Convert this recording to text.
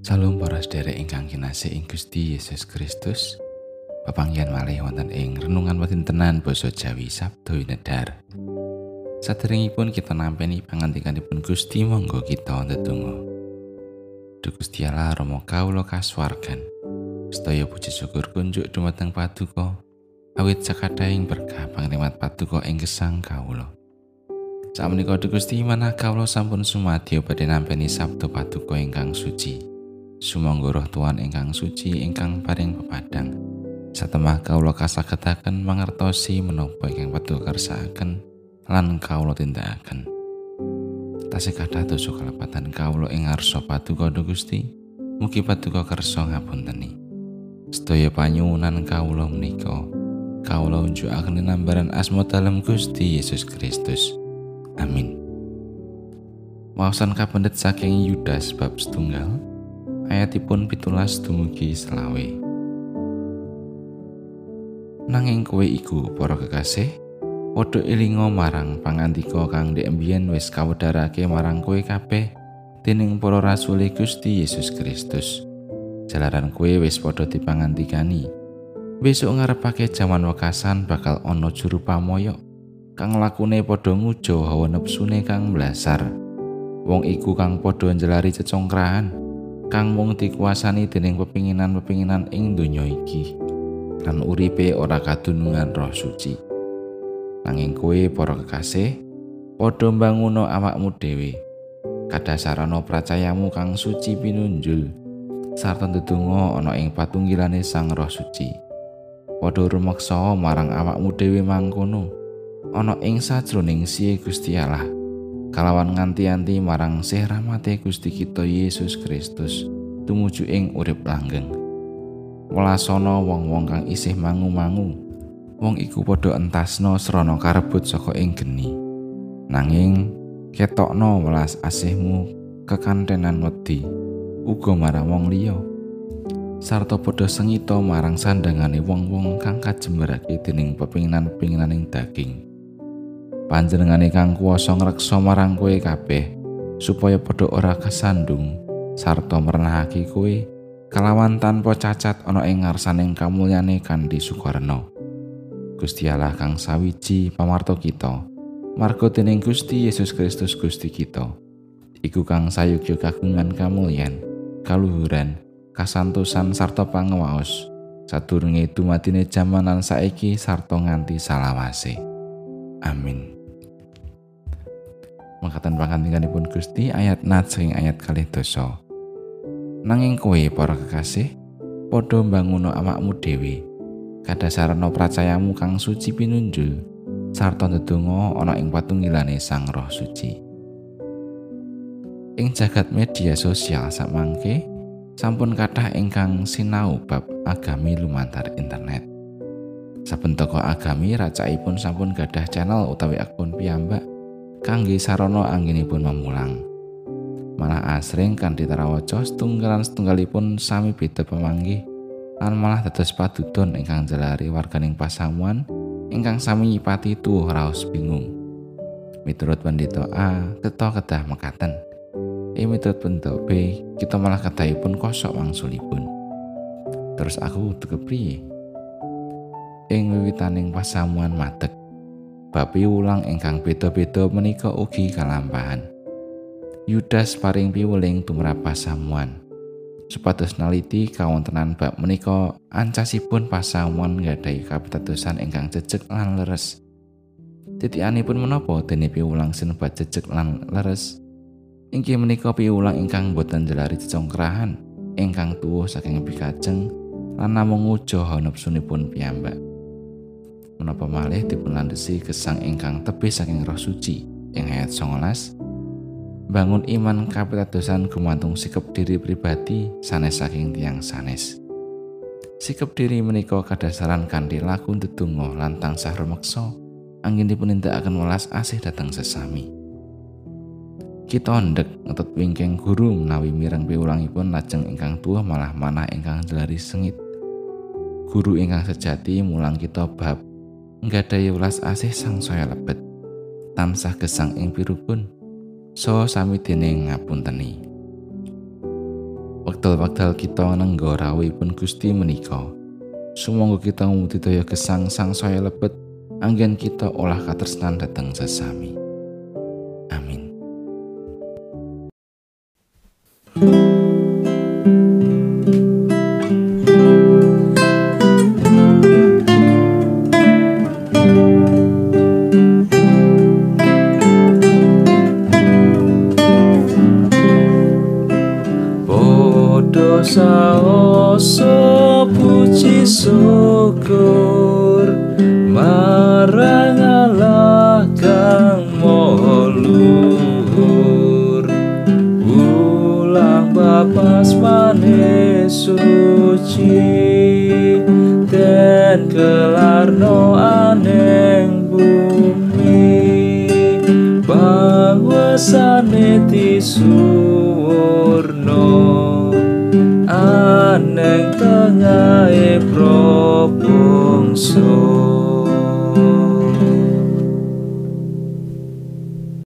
Salam para sedherek ingkang kinasih ing Gusti Yesus Kristus. Pepanggihan malih wonten ing renungan tenan basa Jawi Sabtu Nedar. Saderengipun kita nampeni pangantikanipun Gusti monggo kita ndedonga. Duh Gusti Allah Rama kawula kasuwargan. Sedaya puji syukur kunjuk dumateng Paduka. Awit sakadhahing berkah pangrimat Paduka ing gesang kawula. Sakmenika Gusti manah kawula sampun sumadyo badhe nampeni Sabtu Paduka ingkang suci. Sumangga roh Tuhan ingkang suci ingkang paring pepadang. Satemah kawula kasagetaken mangertosi menapa ingkang padha kersakaken lan kawula tindakaken. Tasih kathah dosa kalepatan kawula ing ngarsa paduka Gusti. Mugi paduka kersa ngapunteni. Sedaya panyuwunan kawula menika kawula unjukaken nambaran asma dalem Gusti Yesus Kristus. Amin. Wawasan kapendet saking Yudas bab setunggal ayatipun pitulas dumugi selawe. Nanging kowe iku para kekasih, padha elinga marang pangandika kang diembien wis kawedharake marang kowe kabeh dening para rasul Gusti Yesus Kristus. Jalaran kowe wis padha dipangandikani. Besok ngarepake jaman wekasan bakal ana juru pamoyok kang lakune padha ngujo hawa nepsune kang blasar. Wong iku kang padha njelari cecongkrahan kang mung dikuasani dening pepinginan-pepinginan ing donya iki. Lan uripe ora kadunungan roh suci. Nanging kowe para kekasih padha mbanguno awakmu dhewe. Kadasarana pracayamu kang suci pinunjul. Sarta ndedonga ana ing patunggilane sang roh suci. Padha rumaksa marang awakmu dhewe mangkono. Ana ing sajroning siye Gusti Allah kalawan nganti-anti marang sih rahmate Gusti kita Yesus Kristus tumuju ing urip langgeng. Welasana wong-wong kang isih mangu-mangu, wong iku padha entasno srana karebut saka ing geni. Nanging ketokno welas asihmu kekantenan wedi uga marang wong liya. Sarta padha sengita marang sandangane wong-wong kang kajembarake dening pepinginan-pepinginan daging. Panjenengane kang kuwasa ngreksa marang kowe kabeh supaya padha ora kesandung sarta merenahake kowe kalawan tanpa cacat ana ing ngarsaning kamulyane kanthi sukarno Gusti Allah kang sawiji pamarto kita marga dening Gusti Yesus Kristus Gusti kita iku kang sayugya kagungan kamulyan kaluhuran kasantosan sarta pangawaos sadurunge dumadine jaman lan saiki sarta nganti salawase. Amin mangkatan pangandikanipun Gusti ayat nat saking ayat kalih dosa. Nanging kowe para kekasih, padha mbanguno awakmu dhewe. Kadasarana pracayamu kang suci pinunjul sarta ndedonga ana ing patunggilane Sang Roh Suci. Ing jagat media sosial sakmangke sampun kathah ingkang sinau bab agami lumantar internet. Saben toko agami racaipun sampun gadah channel utawi akun piyambak kangge sarana anggenipun memulang. Malah asring kanthi tarawaca setunggalan setunggalipun sami beda pemanggih lan malah dados padudon ingkang jelari warganing pasamuan ingkang sami nyipati tuwuh raos bingung. Miturut pendeta A, kita kedah mekaten. E miturut pendeta B, kita malah kedahipun kosok wangsulipun. Terus aku kepriye? Ing wiwitaning pasamuan madeg babi ulang ingkang beda-beda menika ugi kalampahan. Yudas paring piweling tumrap pasamuan. Supados naliti kawontenan bab menika ancasipun pasamuan nggadahi kapitadosan ingkang jejeg lan leres. Titianipun menapa dene piwulang sinebat jejeg lan leres? Inggih menika piwulang ingkang boten jelari cecongkrahan, ingkang tuwuh saking pikajeng lan namung ujo nepsunipun piyambak. Menapa malih dipunlandhesi gesang ingkang tebih saking roh suci? Ing ayat 19 bangun iman kapitadosan gumantung sikap diri pribadi sanes saking tiang sanes. Sikap diri menika kadasaran kanthi laku ndedonga lan tansah rumeksa angin dipunindakaken welas asih dateng sesami. Kita ndek ngetut wingking guru menawi mireng piwulangipun lajeng ingkang tua malah manah ingkang jelari sengit. Guru ingkang sejati mulang kita bab nggadahi welas asih sang saya lebet tansah gesang ing pirupun so sami dene ngapunteni wekdal-wekdal kita nenggo rawuhipun Gusti menika. Sumangga kita ngudidaya gesang sang saya lebet anggen kita olah katresnan dhateng sesami. kelar no aneng bumi bahwa sanetisu